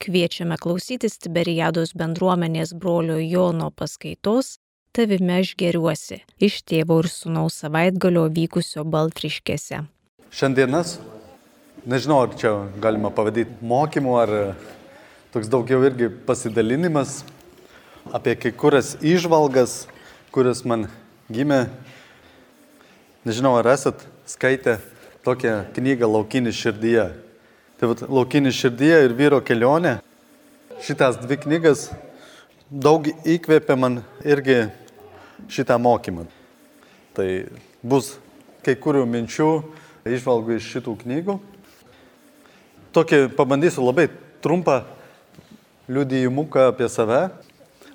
Kviečiame klausytis Tiberiados bendruomenės brolio Jono paskaitos Tavime aš geriuosi iš tėvo ir sunaus savaitgalio vykusio Baltriškėse. Šiandienas, nežinau, ar čia galima pavadinti mokymu, ar toks daugiau irgi pasidalinimas apie kai kurias išvalgas, kurias man gimė. Nežinau, ar esat skaitę tokią knygą Laukinis širdyje. Tai vat, Laukinis širdyje ir vyro kelionė. Šitas dvi knygas daug įkvėpė man irgi šitą mokymą. Tai bus kai kurių minčių, išvalgų iš šitų knygų. Tokį pabandysiu labai trumpą liudijimuką apie save.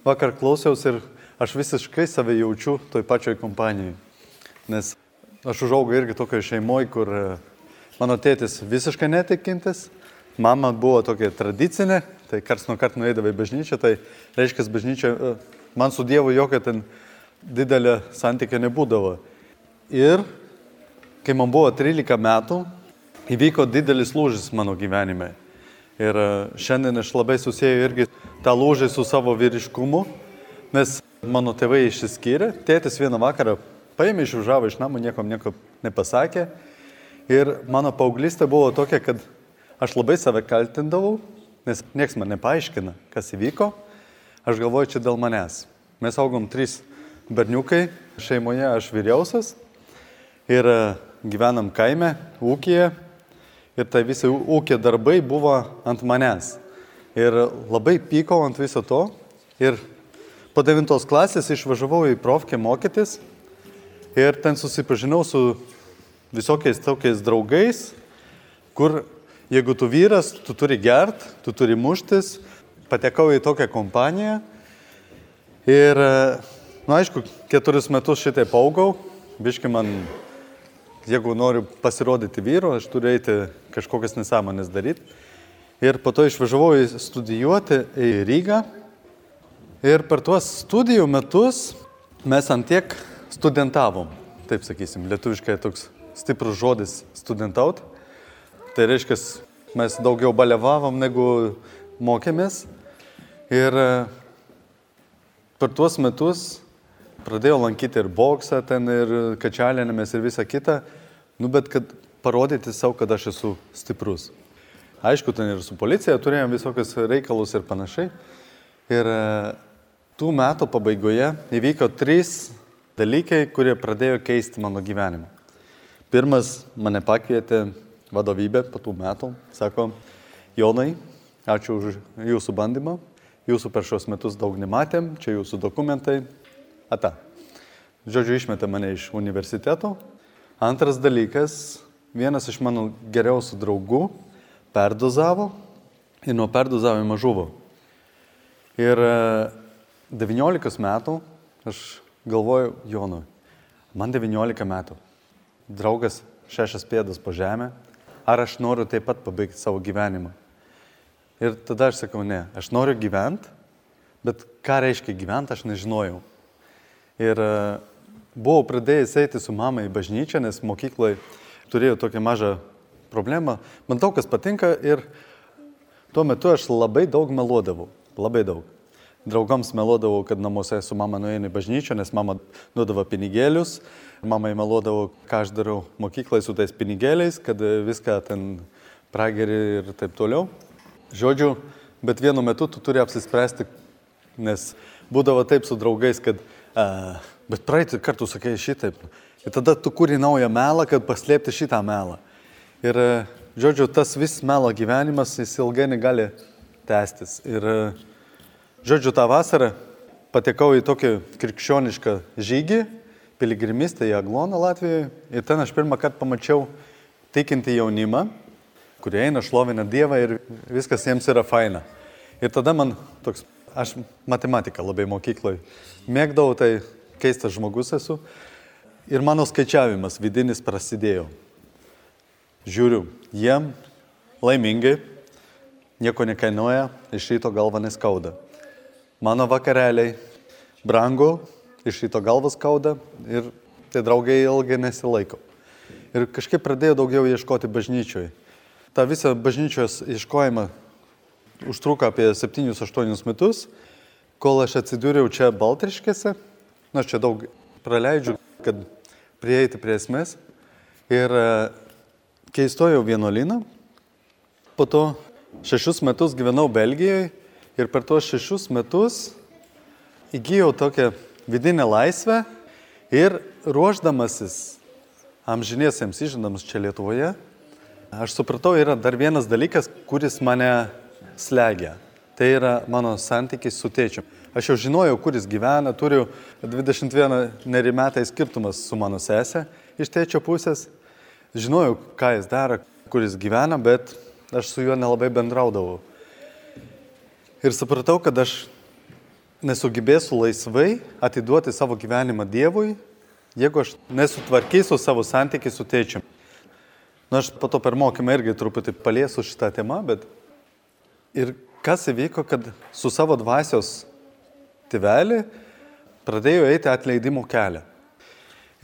Vakar klausiausi ir aš visiškai save jaučiu toj pačioj kompanijai. Nes aš užaugau irgi tokioje šeimoje, kur mano tėtis visiškai netikintis, mama buvo tokia tradicinė, tai karts nuo karto nueidavo į bažnyčią, tai reiškia, bažnyčia, e, man su Dievu jokio ten didelė santykė nebūdavo. Ir kai man buvo 13 metų, įvyko didelis lūžis mano gyvenime. Ir e, šiandien aš labai susijęju irgi tą lūžį su savo vyriškumu, nes mano tėvai išsiskyrė, tėtis vieną vakarą paėmė išvažiavo iš namų, niekam nieko nepasakė. Ir mano paauglystė buvo tokia, kad aš labai save kaltindavau, nes niekas man nepaaiškina, kas įvyko. Aš galvoju, čia dėl manęs. Mes augom trys berniukai, šeimoje aš vyriausias ir e, gyvenam kaime, ūkija, ir tai visi ūkio darbai buvo ant manęs. Ir labai pykau ant viso to. Ir po devintos klasės išvažiavau į profkę mokytis. Ir ten susipažinau su visokiais tokiais draugais, kur jeigu tu vyras, tu turi gert, tu turi muštis. Patekau į tokią kompaniją. Ir, na, nu, aišku, keturis metus šitai paugau. Biški man jeigu noriu pasirodyti vyru, aš turiu eiti kažkokias nesąmonės daryti. Ir po to išvažiavau studijuoti į Rygą. Ir per tuos studijų metus mes antiek studentavom. Taip sakysim, lietuviškai toks stiprus žodis studentaut. Tai reiškia, mes daugiau balevavom negu mokėmės. Ir e, per tuos metus pradėjau lankyti ir boksą ten, ir kačialinėmis, ir visą kitą, nu bet kad parodyti savo, kad aš esu stiprus. Aišku, ten ir su policija turėjom visokius reikalus ir panašiai. Ir e, tų metų pabaigoje įvyko trys dalykai, kurie pradėjo keisti mano gyvenimą. Pirmas, mane pakvietė vadovybė po tų metų, sako, Jonai, ačiū už jūsų bandymą, jūsų per šios metus daug nematėm, čia jūsų dokumentai, ata. Žodžiu, išmetė mane iš universiteto. Antras dalykas, vienas iš mano geriausių draugų perdozavo ir nuo perdozavimo žuvo. Ir 19 e, metų aš galvoju, Jonui, man 19 metų, draugas šešias pėdas po žemę, ar aš noriu taip pat pabaigti savo gyvenimą. Ir tada aš sakau, ne, aš noriu gyventi, bet ką reiškia gyventi, aš nežinojau. Ir e, buvau pradėjęs eiti su mama į bažnyčią, nes mokykloje turėjau tokią mažą problemą. Man daug kas patinka ir tuo metu aš labai daug meluodavau. Labai daug. Draugams meluodavau, kad namuose su mama nueinu į bažnyčią, nes mama duodavo pinigėlius. Mamai meluodavau, ką aš darau mokyklai su tais pinigėliais, kad viską ten prageri ir taip toliau. Žodžiu, bet vienu metu tu turi apsispręsti, nes būdavo taip su draugais, kad Uh, bet praeitį kartų sakė šitaip. Ir tada tu kūri naują melą, kad paslėpti šitą melą. Ir, uh, žodžiu, tas vis melo gyvenimas, jis ilgai negali tęstis. Ir, uh, žodžiu, tą vasarą patekau į tokį krikščionišką žygį, piligrimistą į Agloną Latvijoje. Ir ten aš pirmą kartą pamačiau tikinti jaunimą, kurie eina šlovina Dievą ir viskas jiems yra faina. Ir tada man toks aš matematiką labai mokykloje mėgdavau, tai keistas žmogus esu. Ir mano skaičiavimas vidinis prasidėjo. Žiūriu, jiem laimingai, nieko nekainuoja, iš ryto galva neskauda. Mano vakareliai brangu, iš ryto galva skauda ir tai draugai ilgai nesilaiko. Ir kažkaip pradėjau daugiau ieškoti bažnyčioje. Ta visą bažnyčios ieškojimą užtruko apie 7-8 metus, kol aš atsidūriau čia Baltriškėse. Na, aš čia daug praleidžiu, kad prieiti prie esmės. Ir e, keistojau vienuolyną. Po to šešius metus gyvenau Belgijoje ir per tuos šešius metus įgyjau tokią vidinę laisvę ir ruoždamasis amžiniesiems įžinams čia Lietuvoje, aš supratau, yra dar vienas dalykas, kuris mane slegia. Tai yra mano santykiai su tėčiu. Aš jau žinojau, kuris gyvena, turiu 21 nerimetai skirtumas su mano sesė iš tėčio pusės. Žinojau, ką jis daro, kuris gyvena, bet aš su juo nelabai bendraudavau. Ir supratau, kad aš nesugebėsiu laisvai atiduoti savo gyvenimą Dievui, jeigu aš nesutvarkysiu savo santykiai su tėčiu. Na, aš po to per mokymą irgi truputį paliesiu šitą temą, bet ir kas įvyko, kad su savo dvasios tėvelį pradėjau eiti atleidimo kelią.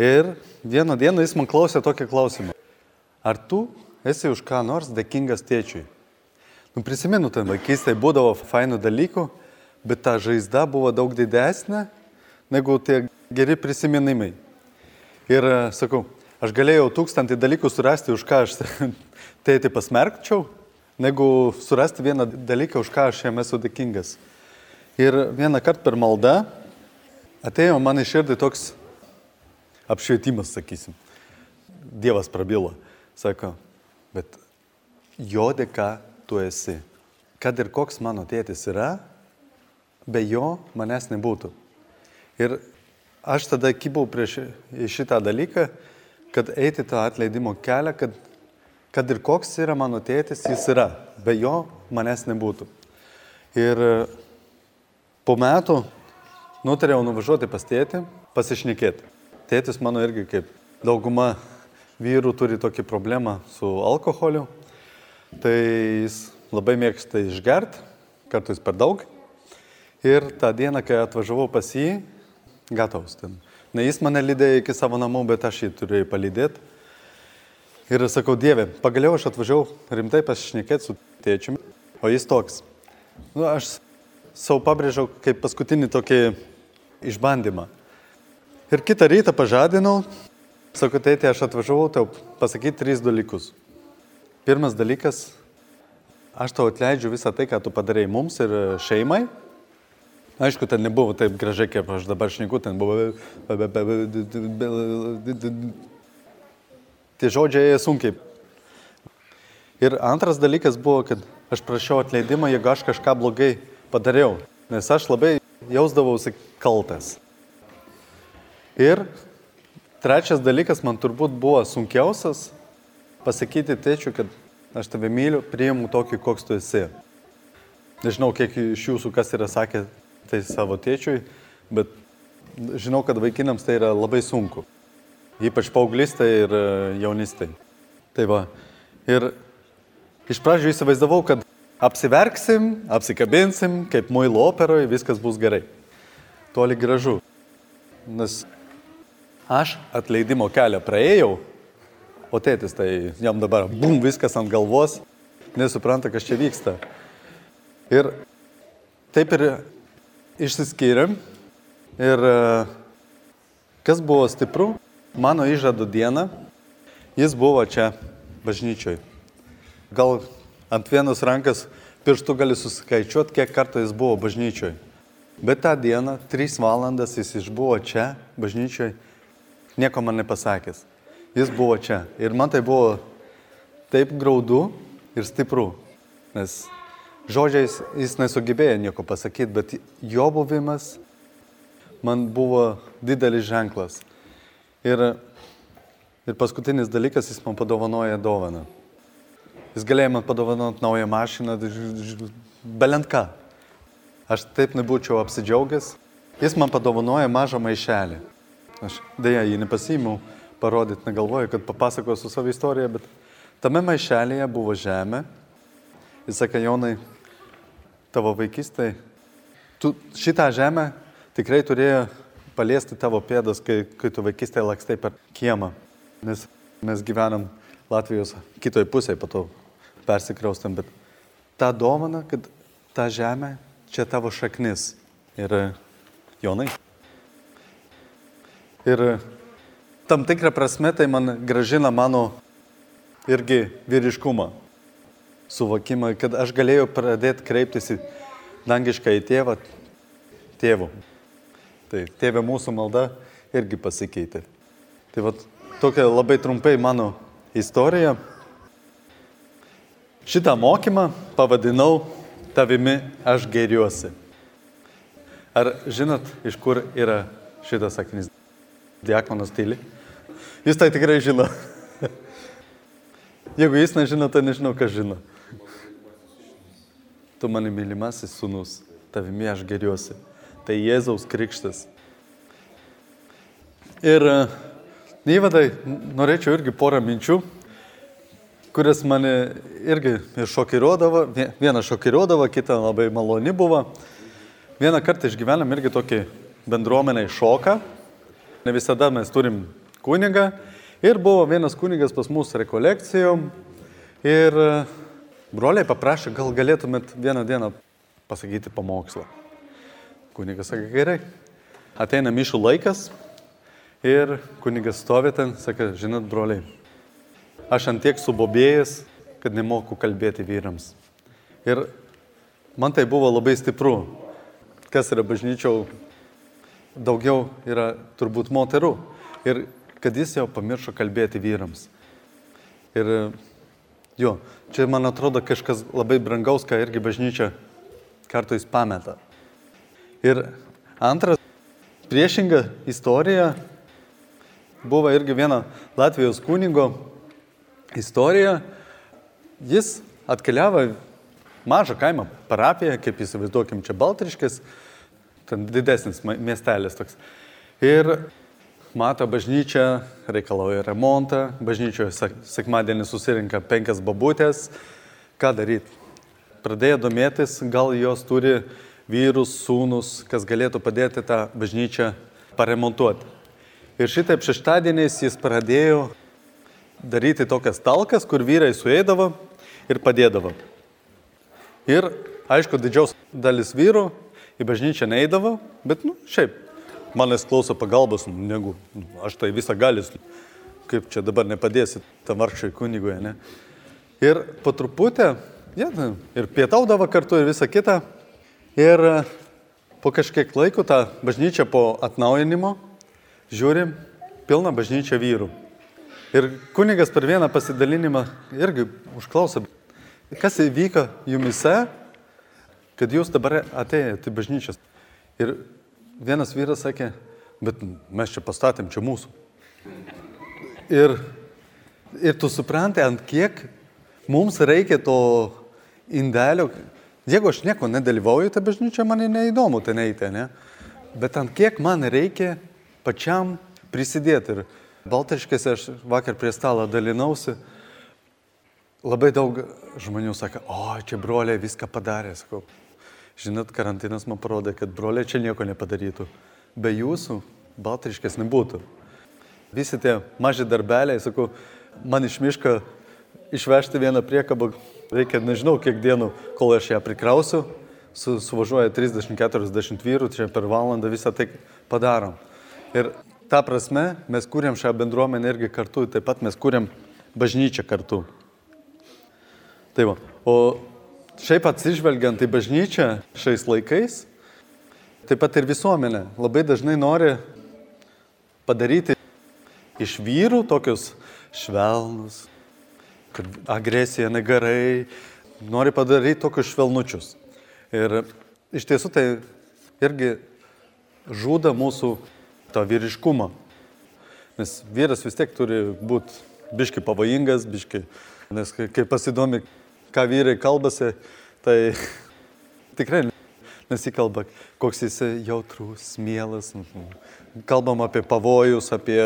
Ir vieną dieną jis man klausė tokį klausimą. Ar tu esi už ką nors dėkingas tėčiui? Nu, prisimenu, ten vaikystėje būdavo fainų dalykų, bet ta žaizda buvo daug didesnė negu tie geri prisiminimai. Ir e, sakau, aš galėjau tūkstantį dalykų surasti, už ką aš tėtį pasmerkčiau, negu surasti vieną dalyką, už ką aš jam esu dėkingas. Ir vieną kartą per maldą atėjo man iš širdį toks apšvietimas, sakysim. Dievas prabilo, sako, bet jo dėka tu esi. Kad ir koks mano tėtis yra, be jo manęs nebūtų. Ir aš tada kybau prieš šitą dalyką, kad eiti tą atleidimo kelią, kad, kad ir koks yra mano tėtis, jis yra, be jo manęs nebūtų. Ir po metų nutariau nuvažiuoti pas tėtį, pasišnekėti. Tėtis mano irgi kaip dauguma vyrų turi tokį problemą su alkoholiu, tai jis labai mėgsta išgert, kartais per daug. Ir tą dieną, kai atvažiavau pas jį, gatavus ten. Ne jis mane lydėjo iki savo namų, bet aš jį turėjau palydėti. Ir sakau, Dieve, pagaliau aš atvažiavau rimtai pasišnekėti su tėčiumi, o jis toks. Nu, aš savo pabrėžiau kaip paskutinį tokį išbandymą. Ir kitą rytą pažadinau, sakau, tėtė, aš atvažiavau tau pasakyti tris dalykus. Pirmas dalykas, aš tau atleidžiu visą tai, ką tu padarėjai mums ir šeimai. Aišku, ten nebuvo taip gražiai, kaip aš dabar šneku, ten buvo... Tie žodžiai sunkiai. Ir antras dalykas buvo, kad aš prašiau atleidimą, jeigu aš kažką blogai padariau, nes aš labai jausdavausi kaltas. Ir trečias dalykas man turbūt buvo sunkiausias pasakyti tėčiui, kad aš tave myliu, priimu tokį, koks tu esi. Nežinau, kiek iš jūsų kas yra sakę tai savo tėčiui, bet žinau, kad vaikinams tai yra labai sunku. Ypač paauglystai ir e, jaunistai. Tai va. Ir iš pradžių įsivaizdavau, kad apsiverksim, apsikabinsim, kaip muilo operoje, viskas bus gerai. Toli gražu. Nes aš atleidimo kelią praėjau, o tėtis tai jam dabar bum viskas ant galvos, nesupranta, kas čia vyksta. Ir taip ir išsiskyrėm ir e, kas buvo stipru, mano įžadų diena, jis buvo čia bažnyčioj. Gal ant vienos rankas pirštų gali suskaičiuoti, kiek kartų jis buvo bažnyčioj. Bet tą dieną, trys valandas jis išbuvo čia, bažnyčioj, nieko man nepasakęs. Jis buvo čia. Ir man tai buvo taip graudu ir stipru. Nes Žodžiais jis nesugebėjo nieko pasakyti, bet jo buvimas man buvo didelis ženklas. Ir, ir paskutinis dalykas, jis man padovanoja dovaną. Jis galėjo man padovanoti naują mašiną, belent ką. Aš taip nebūčiau apsidžiaugęs. Jis man padovanoja mažą maišelį. Aš dėja jį nepasiimiau parodyti, negalvoju, kad papasakosiu savo istoriją, bet tame maišelėje buvo žemė. Jis sakė, Jonai, tavo vaikystėje, tu šitą žemę tikrai turėjo paliesti tavo pėdas, kai, kai tu vaikystėje lakstai per kiemą. Nes mes gyvenam Latvijos kitoje pusėje, po to persikraustam, bet tą dovaną, kad ta žemė, čia tavo šaknis. Ir Jonai. Ir tam tikrą prasme tai man gražina mano irgi vyriškumą. Suvokimą, kad aš galėjau pradėti kreiptis į dangišką į tėvą, tėvų. Tai tėvė mūsų malda irgi pasikeitė. Tai va tokia labai trumpai mano istorija. Šitą mokymą pavadinau tavimi aš geriuosi. Ar žinot, iš kur yra šitas sakinys? Diakonas tyli. Jis tai tikrai žino. Jeigu jis nežino, tai nežinau, kas žino. Tu mani mylimasis sunus, tavimi aš geriuosi. Tai Jėzaus krikštas. Ir įvadai norėčiau irgi porą minčių, kuris mane irgi ir šokiruodavo. Vieną šokiruodavo, kitą labai maloni buvo. Vieną kartą išgyvenam irgi tokį bendruomeniai šoką. Ne visada mes turim kunigą. Ir buvo vienas kunigas pas mus rekolekcijom. Ir broliai paprašė, gal galėtumėt vieną dieną pasakyti pamokslą. Kunigas sakė, gerai. Ateina mišų laikas ir kunigas stovi ten, sakė, žinot, broliai, aš antiek subobėjęs, kad nemoku kalbėti vyrams. Ir man tai buvo labai stipru. Kas yra bažnyčiau, daugiau yra turbūt moterų. Ir kad jis jau pamiršo kalbėti vyrams. Ir jo, čia man atrodo kažkas labai brangaus, ką irgi bažnyčia kartais pameta. Ir antras, priešinga istorija buvo irgi viena Latvijos kunigo istorija. Jis atkeliavo mažą kaimą parapiją, kaip įsivaizduokim čia Baltriškis, ten didesnis miestelis toks. Ir mato bažnyčią, reikalauja remontą, bažnyčioje sekmadienį susirinka penkias babutės. Ką daryti? Pradėjo domėtis, gal jos turi vyrus, sūnus, kas galėtų padėti tą bažnyčią paremontuoti. Ir šitaip šeštadieniais jis pradėjo daryti tokias talkas, kur vyrai suėdavo ir padėdavo. Ir, aišku, didžiaus dalis vyrų į bažnyčią neįdavo, bet, nu, šiaip, manęs klauso pagalbos, negu aš tai visą galis, kaip čia dabar nepadėsi tam vargšai kunigui, ne. Ir po truputį, ja, ir pietaudavo kartu ir visą kitą. Ir po kažkiek laiko tą bažnyčią po atnaujinimo žiūrim, pilna bažnyčia vyrų. Ir kunigas per vieną pasidalinimą irgi užklausė, kas įvyko jumise, kad jūs dabar atėjote į bažnyčias. Ir vienas vyras sakė, bet mes čia pastatėm, čia mūsų. Ir, ir tu supranti, ant kiek mums reikia to indelio. Jeigu aš nieko nedalyvauju, tai bažnyčia man neįdomu ten eiti, ne? Bet ant kiek man reikia pačiam prisidėti. Ir Baltaškėse aš vakar prie stalo dalinausi. Labai daug žmonių sako, o čia broliai viską padarė. Sakau, žinot, karantinas man parodė, kad broliai čia nieko nepadarytų. Be jūsų Baltaškės nebūtų. Visi tie maži darbeliai, sakau, man iš miško išvežti vieną priekabą reikia nežinau kiek dienų, kol aš ją prikrausiu. Su, suvažiuoja 30-40 vyrų, čia per valandą visą tai padarom. Ir ta prasme mes kūrėm šią bendruomenę irgi kartu, taip pat mes kūrėm bažnyčią kartu. Tai va. O šiaip atsižvelgiant į bažnyčią šiais laikais, taip pat ir visuomenė labai dažnai nori padaryti iš vyrų tokius švelnus, kad agresija negerai, nori padaryti tokius švelnučius. Ir iš tiesų tai irgi žuda mūsų tą vyriškumą. Nes vyras vis tiek turi būti biški pavojingas, biški, nes kai pasidomi, ką vyrai kalbasi, tai tikrai nesikalba, koks jis jautrus, mielas. Kalbam apie pavojus, apie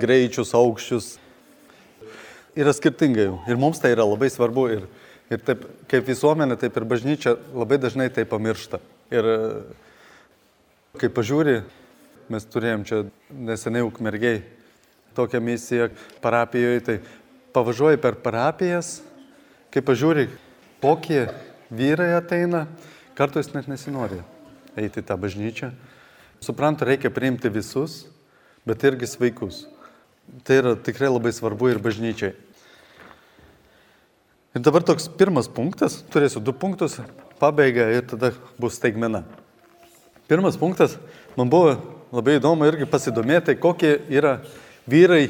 greičius, aukščius. Yra skirtingai ir mums tai yra labai svarbu ir, ir taip kaip visuomenė, taip ir bažnyčia labai dažnai tai pamiršta. Ir kai pažiūri Mes turėjom čia neseniai ukmergiai tokią misiją parapijoje, tai pavažiuoji per parapijas, kai pažiūri, kokie vyrai ateina, Kartais net nesinori eiti į tą bažnyčią. Suprantu, reikia priimti visus, bet irgi sveikus. Tai yra tikrai labai svarbu ir bažnyčiai. Ir dabar toks pirmas punktas, turėsiu du punktus, pabaiga ir tada bus staigmena. Pirmas punktas, man buvo labai įdomu irgi pasidomėti, kokie yra vyrai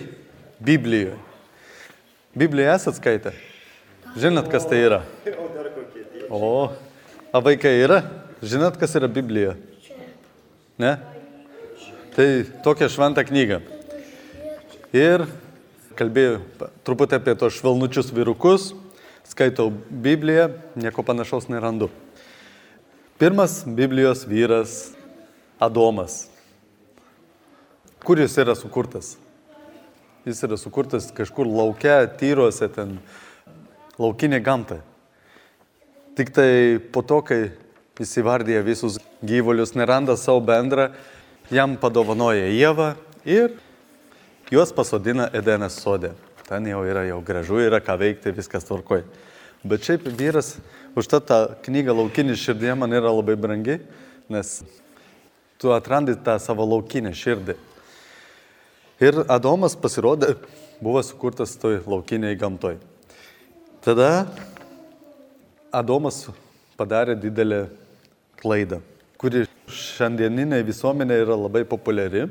Biblijoje. Bibliją esat skaitę? Žinot, kas tai yra? O, a vaikai yra? Žinot, kas yra Biblija? Ne? Tai tokia šventa knyga. Ir kalbėjau truputį apie tos švelnučius vyrukus, skaitau Bibliją, nieko panašaus nerandu. Pirmas Biblijos vyras Adomas. Kur jis yra sukurtas? Jis yra sukurtas kažkur laukia, tyruose, ten laukinė gamta. Tik tai po to, kai įvardyja visus gyvulius, neranda savo bendrą, jam padovanoja Jėvą ir juos pasodina Edenės sodė. Ten jau yra jau gražu, yra ką veikti, viskas tvarkoj. Bet šiaip vyras, užtat ta knyga Laukinis širdie man yra labai brangi, nes tu atrandi tą savo laukinę širdį. Ir Adomas pasirodė, buvo sukurtas toj laukiniai gamtoj. Tada Adomas padarė didelę klaidą, kuri šiandieninė visuomenė yra labai populiari.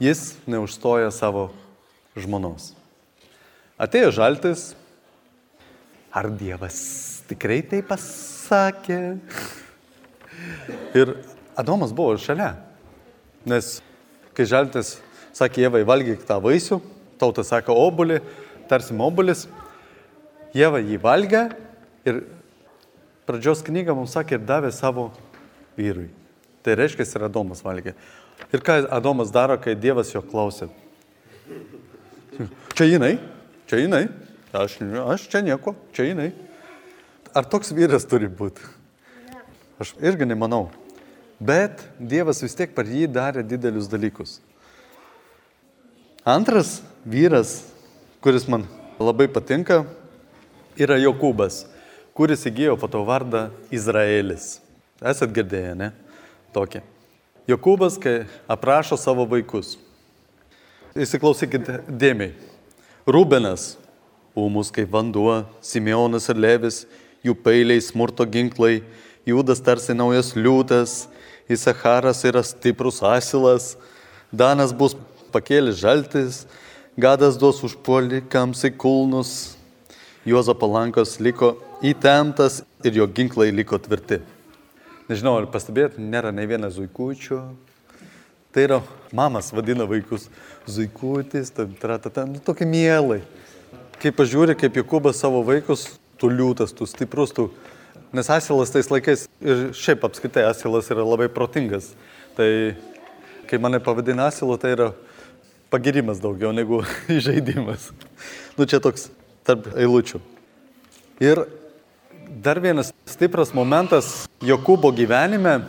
Jis neužstoja savo žmonos. Atėjo žaltis. Ar Dievas tikrai tai pasakė? Ir Adomas buvo šalia. Nes kai žaltis sakė, Jėvai, valgyk tą vaisių, tauta sako obulį, tarsi obulis, Jėva jį valgė ir pradžios knyga mums sakė ir davė savo vyrui. Tai reiškia, ir Adomas valgė. Ir ką Adomas daro, kai Dievas jo klausė? Čia jinai, Čia jinai. Aš, aš čia nieko, čia jinai. Ar toks vyras turi būti? Aš irgi nemanau. Bet Dievas vis tiek per jį darė didelius dalykus. Antras vyras, kuris man labai patinka, yra Jokūbas, kuris įgyjo po to vardą Izraelis. Esat girdėję, ne? Tokį. Jokūbas, kai aprašo savo vaikus. Įsiklausykite dėmiai. Rūbenas, ūmus kaip vanduo, Simeonas ir Levis, jų peiliai smurto ginklai, Jūdas tarsi naujas liūtas, Isacharas yra stiprus asilas, Danas bus pakėlęs žaltis, Gadas duos užpuolikams į kulnus, Juozo palankos liko įtemptas ir jo ginklai liko tvirti. Nežinau, ar pastebėt, nėra ne vieno zuikučio. Tai yra, mamas vadina vaikus zuikutis, tam, tratata, nu, tokie mielai. Kai pažiūri, kaip Jokūbas savo vaikus, tu liūtas, tu stiprus, tu... Nes asilas tais laikais ir šiaip apskritai asilas yra labai protingas. Tai kai mane pavadina asilu, tai yra pagirimas daugiau negu įžeidimas. Nu čia toks tarp eilučių. Ir dar vienas stipras momentas Jokūbo gyvenime,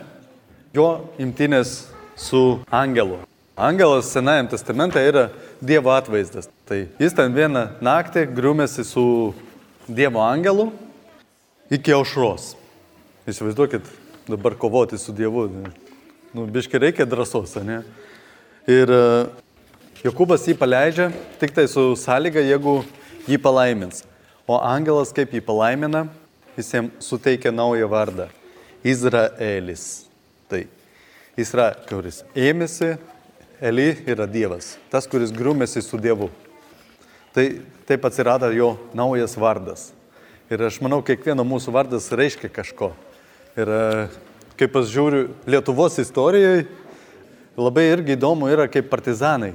jo imtinės su angelu. Angelas Senajame testamente yra Dievo atvaizdas. Tai jis ten vieną naktį griumėsi su Dievo angelu iki aušros. Įsivaizduokit, dabar kovoti su Dievu. Nu, biškai reikia drąsos, ne? Ir e, Jokūbas jį paleidžia tik tai su sąlyga, jeigu jį palaimins. O angelas kaip jį palaimina, jis jiems suteikia naują vardą - Izraelis. Tai jis yra, kuris ėmėsi Eli yra Dievas, tas, kuris grumėsi su Dievu. Tai taip atsirado jo naujas vardas. Ir aš manau, kiekvieno mūsų vardas reiškia kažko. Ir e, kaip aš žiūriu Lietuvos istorijai, labai irgi įdomu yra kaip partizanai,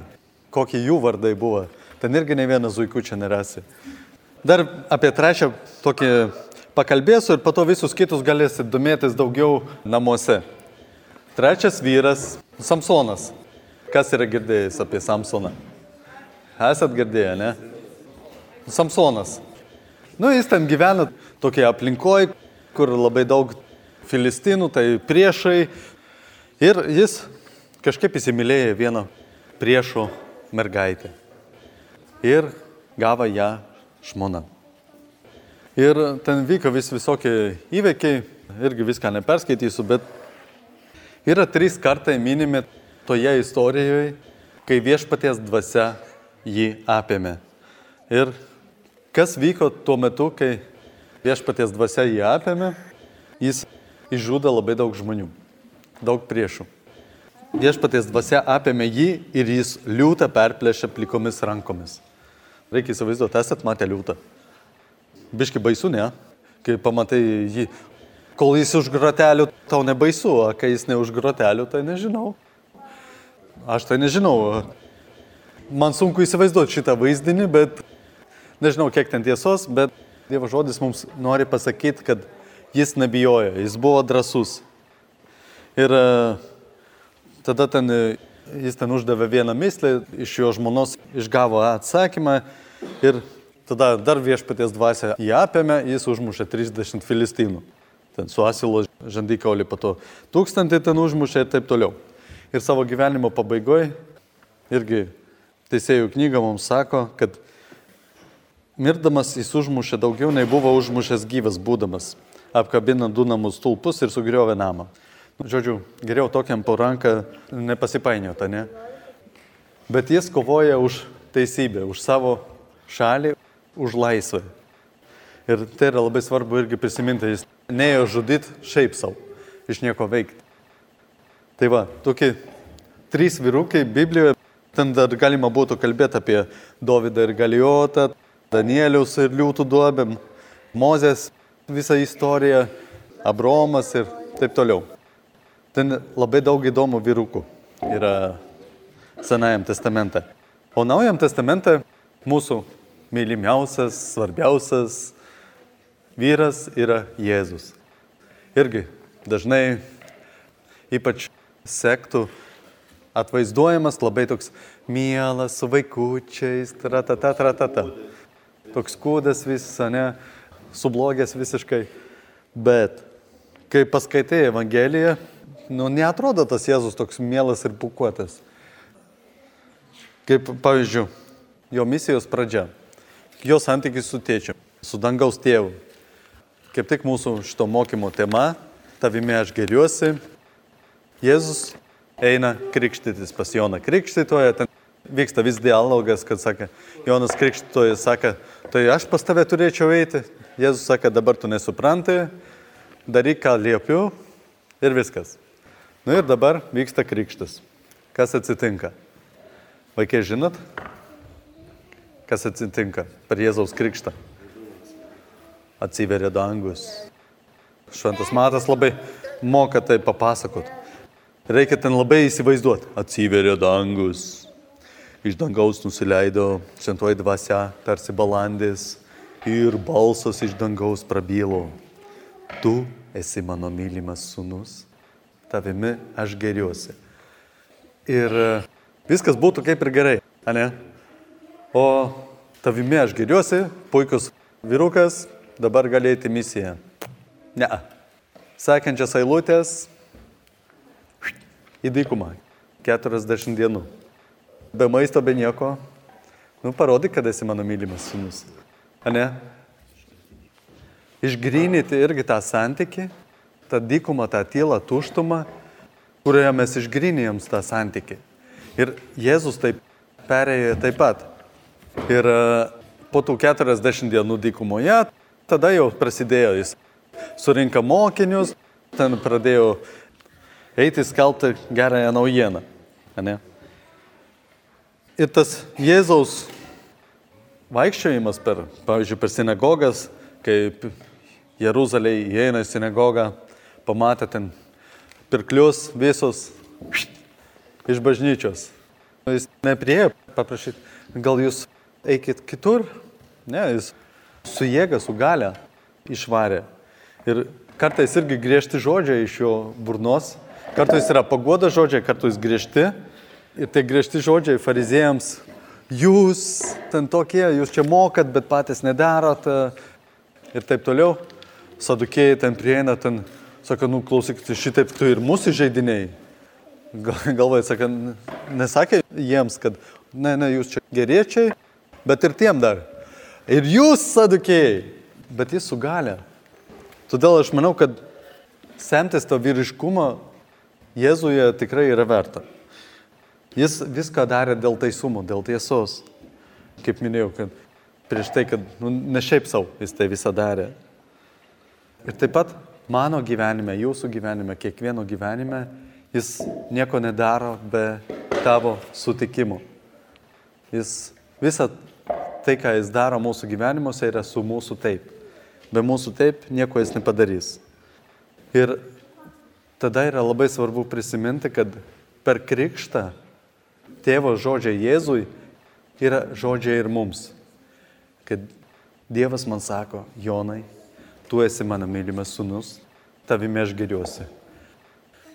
kokie jų vardai buvo. Ten irgi ne vienas zuikų čia nerasi. Dar apie trečią tokį pakalbėsiu ir po to visus kitus galėsit domėtis daugiau namuose. Trečias vyras - Samsonas. Kas yra girdėjęs apie Samsoną? Esat girdėję, ne? Samsonas. Nu, jis ten gyvena tokie aplinkoje, kur labai daug filistinų, tai priešai. Ir jis kažkaip įsimylėjo vieną priešo mergaitę. Ir gavo ją žmona. Ir ten vyko vis visokie įveikiai irgi viską neperskaitysiu, bet yra trys kartai minimi toje istorijoje, kai viešpaties dvasia jį apėmė. Ir kas vyko tuo metu, kai viešpaties dvasia jį apėmė, jis išžudė labai daug žmonių, daug priešų. Viešpaties dvasia apėmė jį ir jis liūtą perplėšė plikomis rankomis. Reikia įsivaizduoti, esat matę liūtą. Biški baisu, ne? Kai pamatai jį, kol jis už grotelių, tau nebaisu, o kai jis ne už grotelių, tai nežinau. Aš tai nežinau. Man sunku įsivaizduoti šitą vaizdinį, bet nežinau, kiek ten tiesos, bet Dievo žodis mums nori pasakyti, kad jis nebijojo, jis buvo drasus. Ir e, tada ten jis ten uždavė vieną mislę, iš jo žmonos išgavo atsakymą ir tada dar viešpaties dvasia jį apėmė, jis užmušė 30 filistinų. Ten su asilo žandikaulį po to tūkstantį ten užmušė ir taip toliau. Ir savo gyvenimo pabaigoje irgi teisėjų knyga mums sako, kad mirdamas jis užmušė daugiau nei buvo užmušęs gyvas būdamas, apkabinant du namus stulpus ir sugriovė namą. Žodžiu, geriau tokiam po ranką nepasipainiota, ne? Bet jis kovoja už teisybę, už savo šalį, už laisvę. Ir tai yra labai svarbu irgi prisiminti, jis neėjo žudyti šiaip savo, iš nieko veikti. Tai va, tokie trys vyrukai Biblijoje, ten dar galima būtų kalbėti apie Dovydą ir Galijotą, Danielius ir liūtų duobėm, Mozės visą istoriją, Abromas ir taip toliau. Ten labai daug įdomų vyrukų yra Senajam testamente. O Naujam testamente mūsų mylimiausias, svarbiausias vyras yra Jėzus. Irgi dažnai ypač sektų atvaizduojamas labai toks mielas, su vaikučiais, tratata, tratata. Toks kūdas visas, ne, sublogęs visiškai. Bet kai paskaitai Evangeliją, nu, neatrodo tas Jėzus toks mielas ir pukuotas. Kaip pavyzdžiui, jo misijos pradžia, jo santykis su tėčiu, su dangaus tėvu. Kaip tik mūsų šito mokymo tema, tavimi aš geriuosi. Jėzus eina krikštytis pas Joną Krikštytoją, ten vyksta vis dialogas, kad sakė, Jonas Krikštytojas sako, tai aš pas tave turėčiau eiti. Jėzus sako, dabar tu nesupranti, daryk, ką liepiu ir viskas. Nu ir dabar vyksta krikštas. Kas atsitinka? Vaikai žinot, kas atsitinka per Jėzaus krikštą? Atsiveria dangus. Šventas Matas labai moka tai papasakot. Reikia ten labai įsivaizduoti. Atsiveria dangus. Iš dangaus nusileido šventoji dvasia, tarsi balandis. Ir balsas iš dangaus prabylo. Tu esi mano mylimas sunus tavimi aš geriuosi. Ir e, viskas būtų kaip ir gerai, ne? O tavimi aš geriuosi, puikus vyrukas, dabar galėti misiją. Ne. Sekančias eilutės į dykumą. 40 dienų. Be maisto, be nieko. Nu, parodyk, kad esi mano mylimas sunus. A ne? Išgrynyti irgi tą santyki tą dykumą, tą tylą, tuštumą, kurioje mes išgrinėjom tą santyki. Ir Jėzus taip perėjo taip pat. Ir e, po tų 40 dienų dykumoje, tada jau prasidėjo jis. Surinka mokinius, ten pradėjo eiti skelbti gerąją naujieną. Ne? Ir tas Jėzaus vaikščiojimas per, pavyzdžiui, per sinagogas, kai Jeruzalėje įeina į sinagogą, pamatė ten pirklius visus iš bažnyčios. Jis nepriejo paprašyti, gal jūs eikit kitur? Ne, jis su jėga, su gale išvarė. Ir kartais irgi griežti žodžiai iš jo burnos, kartais yra pagoda žodžiai, kartais griežti. Ir tie griežti žodžiai fariziejams, jūs ten tokie, jūs čia mokat, bet patys nedarot ir taip toliau. Sadukėjai ten prieina, ten Sako, nu klausyk, tai šitaip tu ir mūsų žaidiniai. Galvoju, sakė, nesakė jiems, kad ne, ne, jūs čia geriečiai, bet ir tiem dar. Ir jūs sadukėjai, bet jis sugalė. Todėl aš manau, kad semtis to vyriškumo Jėzuje tikrai yra verta. Jis viską darė dėl teisumo, dėl tiesos. Kaip minėjau, kad prieš tai, kad nu, ne šiaip savo jis tai visą darė. Ir taip pat mano gyvenime, jūsų gyvenime, kiekvieno gyvenime, jis nieko nedaro be tavo sutikimo. Jis visą tai, ką jis daro mūsų gyvenimuose, yra su mūsų taip. Be mūsų taip nieko jis nepadarys. Ir tada yra labai svarbu prisiminti, kad per krikštą tėvo žodžiai Jėzui yra žodžiai ir mums. Kad Dievas man sako, Jonai, tu esi mano mylimas sunus, tavimi aš geriuosi.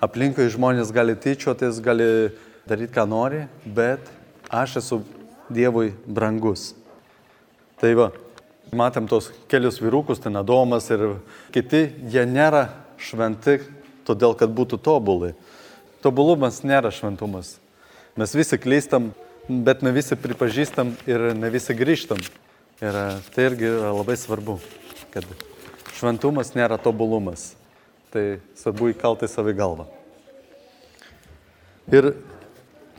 Aplinkui žmonės gali tyčiotis, gali daryti, ką nori, bet aš esu Dievui brangus. Tai va, matėm tos kelius vyrukus, ten Adomas ir kiti, jie nėra šventi todėl, kad būtų tobulai. Tobulumas nėra šventumas. Mes visi klystam, bet ne visi pripažįstam ir ne visi grįžtam. Ir tai irgi yra labai svarbu, kad šventumas nėra tobulumas. Tai svarbu įkalti savo galvą. Ir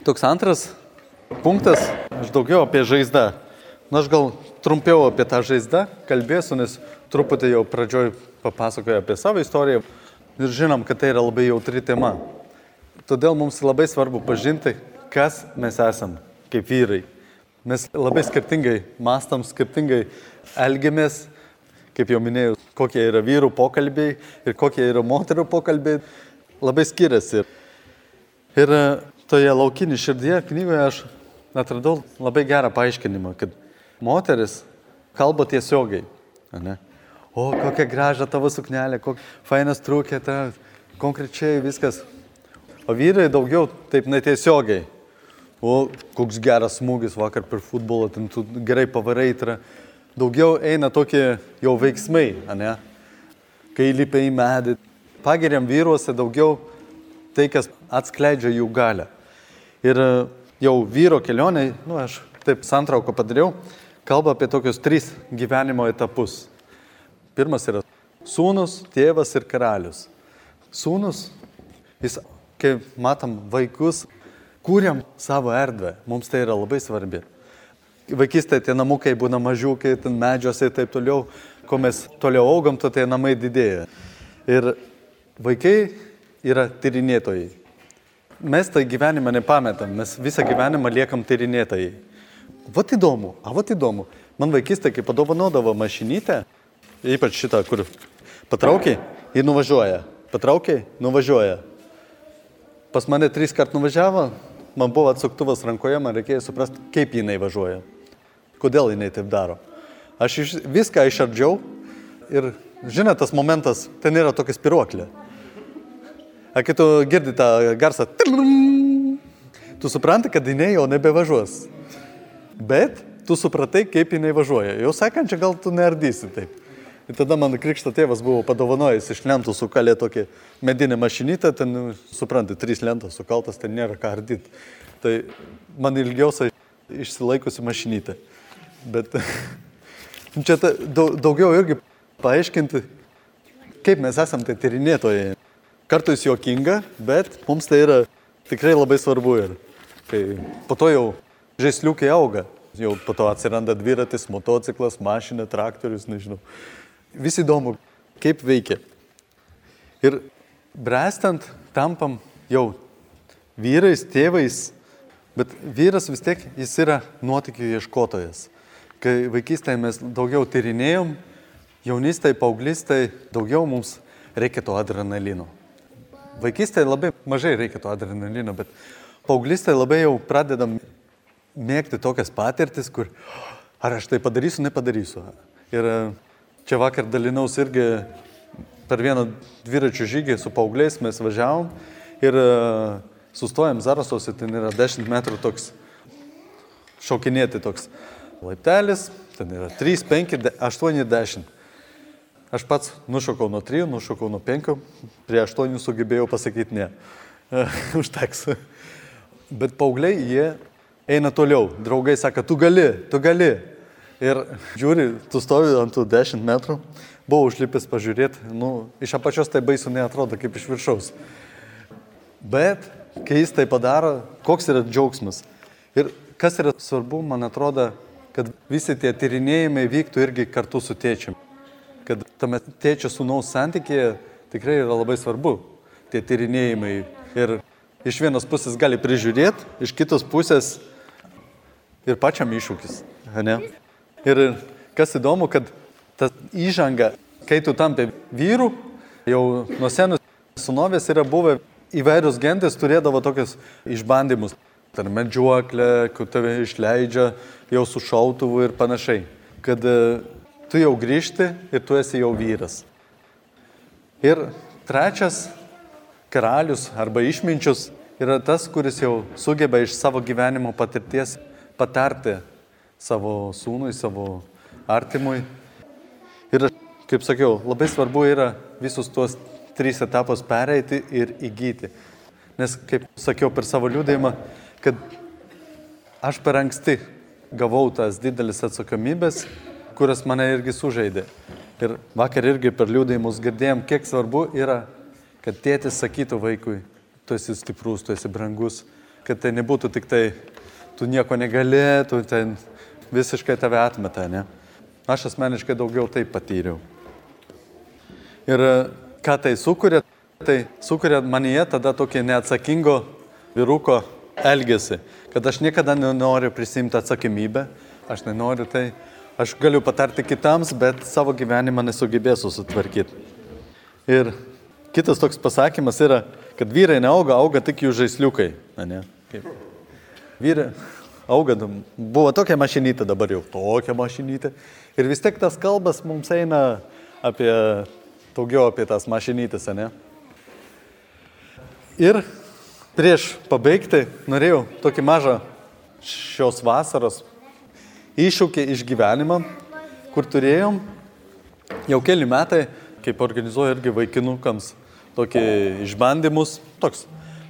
toks antras punktas, aš daugiau apie žaizdą. Na, aš gal trumpiau apie tą žaizdą kalbėsiu, nes truputį jau pradžioj papasakoju apie savo istoriją ir žinom, kad tai yra labai jautri tema. Todėl mums labai svarbu pažinti, kas mes esam kaip vyrai. Mes labai skirtingai mastam, skirtingai elgiamės, kaip jau minėjau, kokie yra vyrų pokalbiai ir kokie yra moterų pokalbiai, labai skiriasi. Ir e, toje laukinį širdie knygoje aš atradau labai gerą paaiškinimą, kad moteris kalba tiesiogiai. Ne? o kokia gražia tavo suknelė, kokia fainas trūkė, ta konkrečiai viskas. O vyrai daugiau taip netiesiogiai. O koks geras smūgis vakar per futbolą, ten tu gerai pavarai, tai daugiau eina tokie jau veiksmai, ne? Kai lipa į medį. Pagiriam vyruose daugiau tai, kas atskleidžia jų galę. Ir e, jau vyro kelionė, nu aš taip santrauką padariau, kalba apie tokius tris gyvenimo etapus. Pirmas yra sūnus, tėvas ir karalius. Sūnus, jis, kai matom vaikus, kūrėm savo erdvę, mums tai yra labai svarbi. Vaikystėje tie namukai būna mažiukai, ten medžiuose ir taip toliau, kuo mes toliau augam, to tie namai didėja. Ir vaikai yra tyrinėtojai. Mes tai gyvenimą nepametam, mes visą gyvenimą liekam tyrinėtojai. Vat įdomu, a vat įdomu. Man vaikystė, kai padovanodavo mašinytę, Ypač šitą, kur patraukiai, jį nuvažiuoja. Patraukiai, nuvažiuoja. Pas mane trys kart nuvažiavo, man buvo atsuktuvas rankoje, man reikėjo suprasti, kaip jinai važiuoja. Kodėl jinai taip daro. Aš iš, viską išardžiau ir, žinot, tas momentas, ten yra tokia spiruoklė. A, kai tu girdi tą garsą, tu supranti, kad jinai jau nebevažiuos. Bet tu supratai, kaip jinai važiuoja. Jau sekančią gal tu neardysi taip. Ir tada mano krikšto tėvas buvo padovanojęs iš lentų sukalė tokį medinę mašinytę, ten, suprantate, trys lentos sukaltas, ten nėra ką ardyti. Tai man ilgiausiai išsilaikusi mašinytė. Bet čia ta, daugiau irgi paaiškinti, kaip mes esame tai tyrinėtojai. Kartais juokinga, bet mums tai yra tikrai labai svarbu. Ir kai po to jau žaisliukai auga, jau po to atsiranda dviratis, motociklas, mašina, traktorius, nežinau vis įdomu, kaip veikia. Ir brestant tampam jau vyrais, tėvais, bet vyras vis tiek jis yra nuotikių ieškotojas. Kai vaikystėje mes daugiau tyrinėjom, jaunystėje, paauglystėje daugiau mums reikia to adrenalino. Vaikystėje labai mažai reikia to adrenalino, bet paauglystėje labai jau pradedam mėgti tokias patirtis, kur ar aš tai padarysiu, nepadarysiu. Ir Čia vakar dalinaus irgi per vieną dviračių žygį su paaugliais mes važiavom ir e, sustojom Zarasuose, ten yra 10 metrų toks šokinėti toks laiptelis, ten yra 3, 5, 8, 10. Aš pats nušokau nuo 3, nušokau nuo 5, prie 8 sugebėjau pasakyti ne. Užteks. Bet paaugliai, jie eina toliau. Draugai sako, tu gali, tu gali. Ir žiūri, tu stovi ant tų 10 metrų, buvau užlipęs pažiūrėti, nu, iš apačios tai baisu neatrodo kaip iš viršaus. Bet kai jis tai padaro, koks yra džiaugsmas. Ir kas yra svarbu, man atrodo, kad visi tie tyrinėjimai vyktų irgi kartu su tėčiu. Kad tame tėčio sūnaus santykėje tikrai yra labai svarbu tie tyrinėjimai. Ir iš vienos pusės gali prižiūrėti, iš kitos pusės ir pačiam iššūkis. Ne? Ir kas įdomu, kad ta įžanga, kai tu tampi vyru, jau nuo senų sunovės yra buvę įvairios gentis turėdavo tokius išbandymus. Ar medžioklė, kur tave išleidžia jau su šautuvu ir panašiai. Kad e, tu jau grįžti ir tu esi jau vyras. Ir trečias karalius arba išminčius yra tas, kuris jau sugeba iš savo gyvenimo patirties patarti savo sūnui, savo artimui. Ir, kaip sakiau, labai svarbu yra visus tuos trys etapus pereiti ir įgyti. Nes, kaip sakiau per savo liūdėjimą, kad aš per anksti gavau tas didelis atsakomybės, kurias mane irgi sužaidė. Ir vakar irgi per liūdėjimus girdėjom, kiek svarbu yra, kad tėtis sakytų vaikui, tu esi stiprus, tu esi brangus, kad tai nebūtų tik tai, tu nieko negali, tu ten visiškai tave atmeta, ne? Aš asmeniškai daugiau taip patyriau. Ir e, ką tai sukuria? Tai sukuria manyje tada tokį neatsakingo vyruko elgesį, kad aš niekada nenoriu prisimti atsakomybę, aš nenoriu tai, aš galiu patarti kitams, bet savo gyvenimą nesugebėsiu sutvarkyti. Ir kitas toks pasakymas yra, kad vyrai neauga, auga tik jų žaisliukai. Ne? Kaip? Vyrai, auga, buvo tokia mašinytė, dabar jau tokia mašinytė. Ir vis tiek tas kalbas mums eina apie, daugiau apie tas mašinytės, ne? Ir prieš pabaigti norėjau tokį mažą šios vasaros iššūkį iš gyvenimą, kur turėjom jau keli metai, kaip organizuoju irgi vaikinukams tokį išbandymus, toks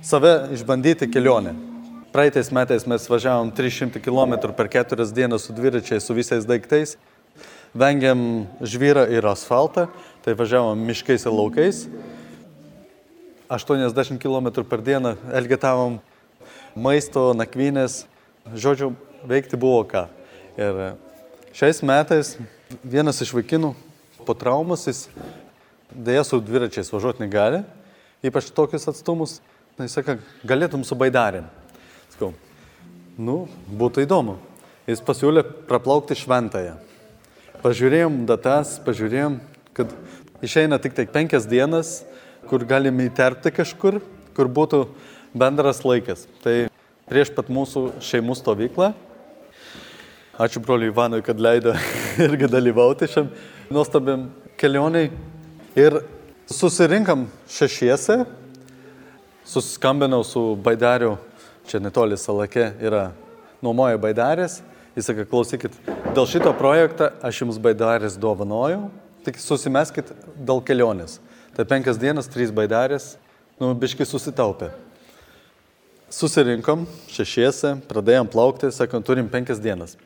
save išbandyti kelionę. Praeitais metais mes važiavom 300 km per keturias dienas su dviračiais, su visais daiktais. Vengiam žvyrą ir asfaltą, tai važiavom miškais ir laukais. 80 km per dieną elgetavom maisto, nakvynės. Žodžiu, veikti buvo ką. Ir šiais metais vienas iš vaikinų po traumas jis dėja su dviračiais važiuoti negali, ypač tokius atstumus. Jis sako, galėtum su baidarin. Skau, nu, būtų įdomu. Jis pasiūlė praplaukti šventąją. Pažiūrėjom datas, pažiūrėjom, kad išeina tik tai penkias dienas, kur galime įterpti kažkur, kur būtų bendras laikas. Tai prieš pat mūsų šeimų stovyklą. Ačiū broliui Ivanui, kad leido irgi dalyvauti šiam nuostabiam kelioniai. Ir susirinkam šešiese, susiskambinau su Baidariu čia netoli Salake yra nuomoja baidarės. Jis sakė, klausykit, dėl šito projekto aš jums baidarės dovanoju, tik susimeskit dėl kelionės. Tai penkias dienas, trys baidarės, nu, biški susitaupė. Susirinkom šešiese, pradėjom plaukti, sakom, turim penkias dienas.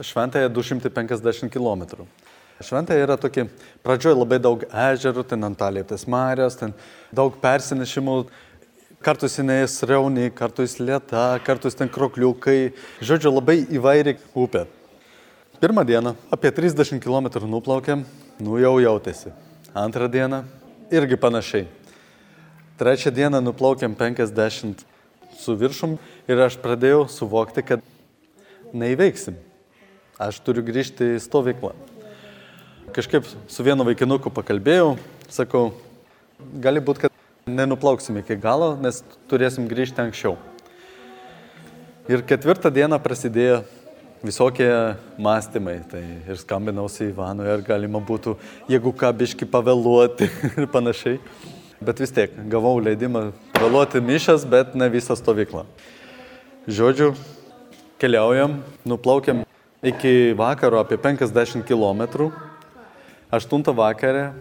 Šventąją 250 km. Šventąją yra tokie, pradžioje labai daug ežerų, ten Antalietės Marės, ten daug persinešimų, Kartais jinai srauni, kartais lėta, kartais ten krokliukai. Žodžiu, labai įvairi upė. Pirmą dieną apie 30 km nuplaukėm, nu jau jautėsi. Antrą dieną irgi panašiai. Trečią dieną nuplaukėm 50 su viršum ir aš pradėjau suvokti, kad neįveiksim. Aš turiu grįžti į stovyklą. Kažkaip su vienu vaikinuku pakalbėjau, sakau, gali būti, kad nenuplauksim iki galo, nes turėsim grįžti anksčiau. Ir ketvirtą dieną prasidėjo visokie mąstymai. Tai ir skambinausi Ivanui, ar galima būtų, jeigu ką biški pavėluoti ir panašiai. Bet vis tiek gavau leidimą vėluoti mišas, bet ne visą stovyklą. Žodžiu, keliaujam, nuplaukiam iki vakaro apie 50 km. 8 vakarė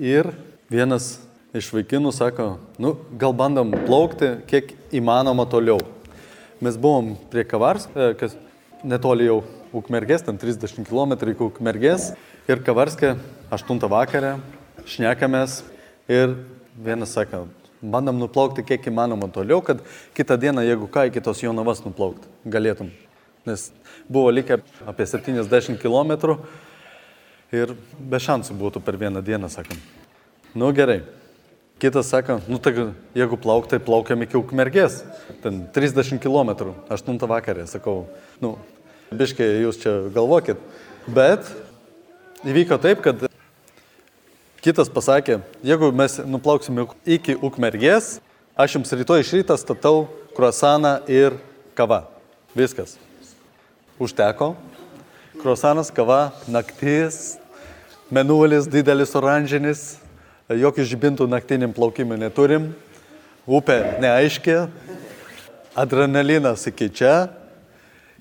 ir vienas iš vaikinų sako, nu, gal bandom plaukti kiek įmanoma toliau. Mes buvom prie Kavars, e, kas netoli jau Ukmergės, ten 30 km iki Ukmergės ir Kavarskė 8 vakarę, šnekamės ir vienas sako, bandom nuplaukti kiek įmanoma toliau, kad kitą dieną, jeigu ką, iki tos Jonavas nuplaukti galėtum. Nes buvo likę apie 70 km ir be šansų būtų per vieną dieną, sakom. Nu gerai. Kitas sako, nu tai jeigu plauk, tai plaukiam iki Ukmergės. Ten 30 km, 8 vakarė, sakau. Nu, biškai jūs čia galvokit. Bet įvyko taip, kad kitas pasakė, jeigu mes nuplauksime iki Ukmergės, aš jums rytoj iš ryto statau kruasaną ir kava. Viskas. Užteko. Kruasanas, kava, naktis, menulis didelis oranžinis, jokių žibintų naktiniam plaukimui neturim, upė neaiški, adrenalinas iki čia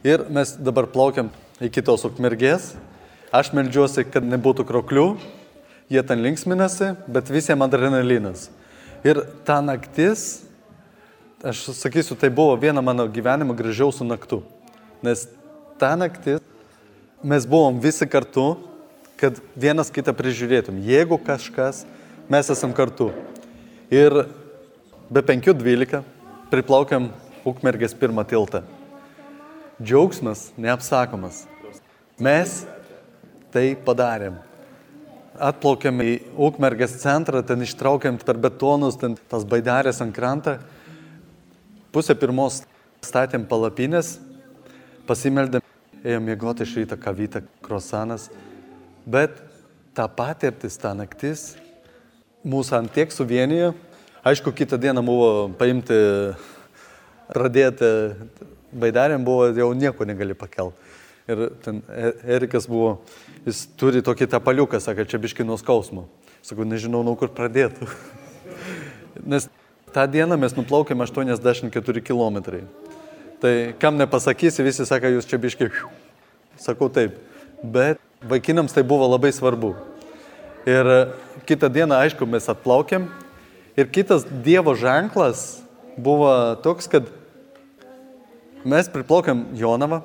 ir mes dabar plaukiam iki tos ukmergės. Aš melžiuosi, kad nebūtų kroklių, jie ten linksminasi, bet visiems adrenalinas. Ir ta naktis, aš sakysiu, tai buvo viena mano gyvenimo gražiausių naktų. Nes ta naktis mes buvom visi kartu, kad vienas kitą prižiūrėtum. Jeigu kažkas, mes esam kartu. Ir be 5.12 priplaukiam Ukmergės pirmą tiltą. Džiaugsmas neapsakomas. Mes tai padarėm. Atplaukėm į Ukmergės centrą, ten ištraukėm per betonus, ten tas baidarės ant krantą. Pusę pirmos statėm palapinės, pasimeldėm, ėjom mėgoti iš ryto kavytą, krosanas. Bet ta patirtis, ta naktis mūsų ant tiek suvienijo. Aišku, kitą dieną buvo paimti, pradėti baidarėm, buvo jau nieko negali pakelti. Ir ten Erikas buvo, jis turi tokį tapaliuką, sakė, čia biški nuo skausmo. Sakau, nežinau, nuo kur pradėtų. Nes tą dieną mes nuplaukėme 84 km. Tai kam nepasakysi, visi sako, jūs čia biški. Sakau taip. Bet vaikinams tai buvo labai svarbu. Ir kitą dieną, aišku, mes atplaukėm. Ir kitas Dievo ženklas buvo toks, kad mes priplaukėm Jonavą.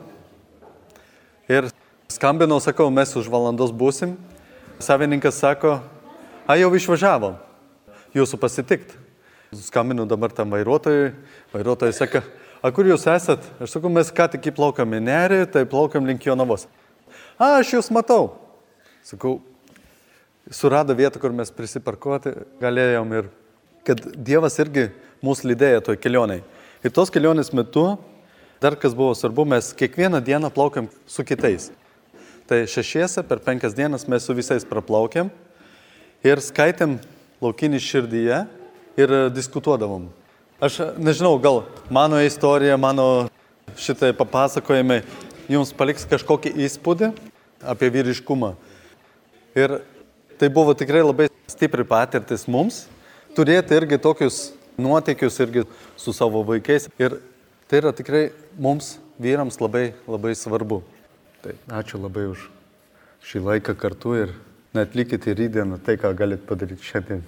Ir skambinau, sakau, mes už valandos būsim. Savininkas sako, a jau išvažiavo jūsų pasitikt. Skambinu dabar tam vairuotojui. Vairuotojas sako, a kur jūs esat? Aš sakau, mes ką tik įplaukėm į nerį, tai plaukėm link Jonavos. A, aš jūs matau. Sakau, surado vietą, kur mes prisiparkuoti galėjom ir kad Dievas irgi mūsų lydėjo toj kelioniai. Ir tos kelionės metu, dar kas buvo svarbu, mes kiekvieną dieną plaukiam su kitais. Tai šešiese per penkias dienas mes su visais praplaukėm ir skaitėm laukinį širdyje ir diskutuodavom. Aš nežinau, gal mano istorija, mano šitai papasakojimai jums paliks kažkokį įspūdį apie vyriškumą. Ir Tai buvo tikrai labai stipri patirtis mums, turėti irgi tokius nuotykius irgi su savo vaikais. Ir tai yra tikrai mums, vyrams, labai, labai svarbu. Tai ačiū labai už šį laiką kartu ir net likite rydieną tai, ką galite padaryti šiandien.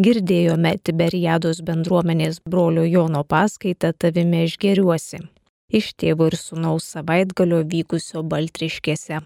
Girdėjome Tiberiados bendruomenės brolio Jono paskaitą Tavime išgeriuosi iš tėvo ir sunaus savaitgalio vykusio Baltriškėse.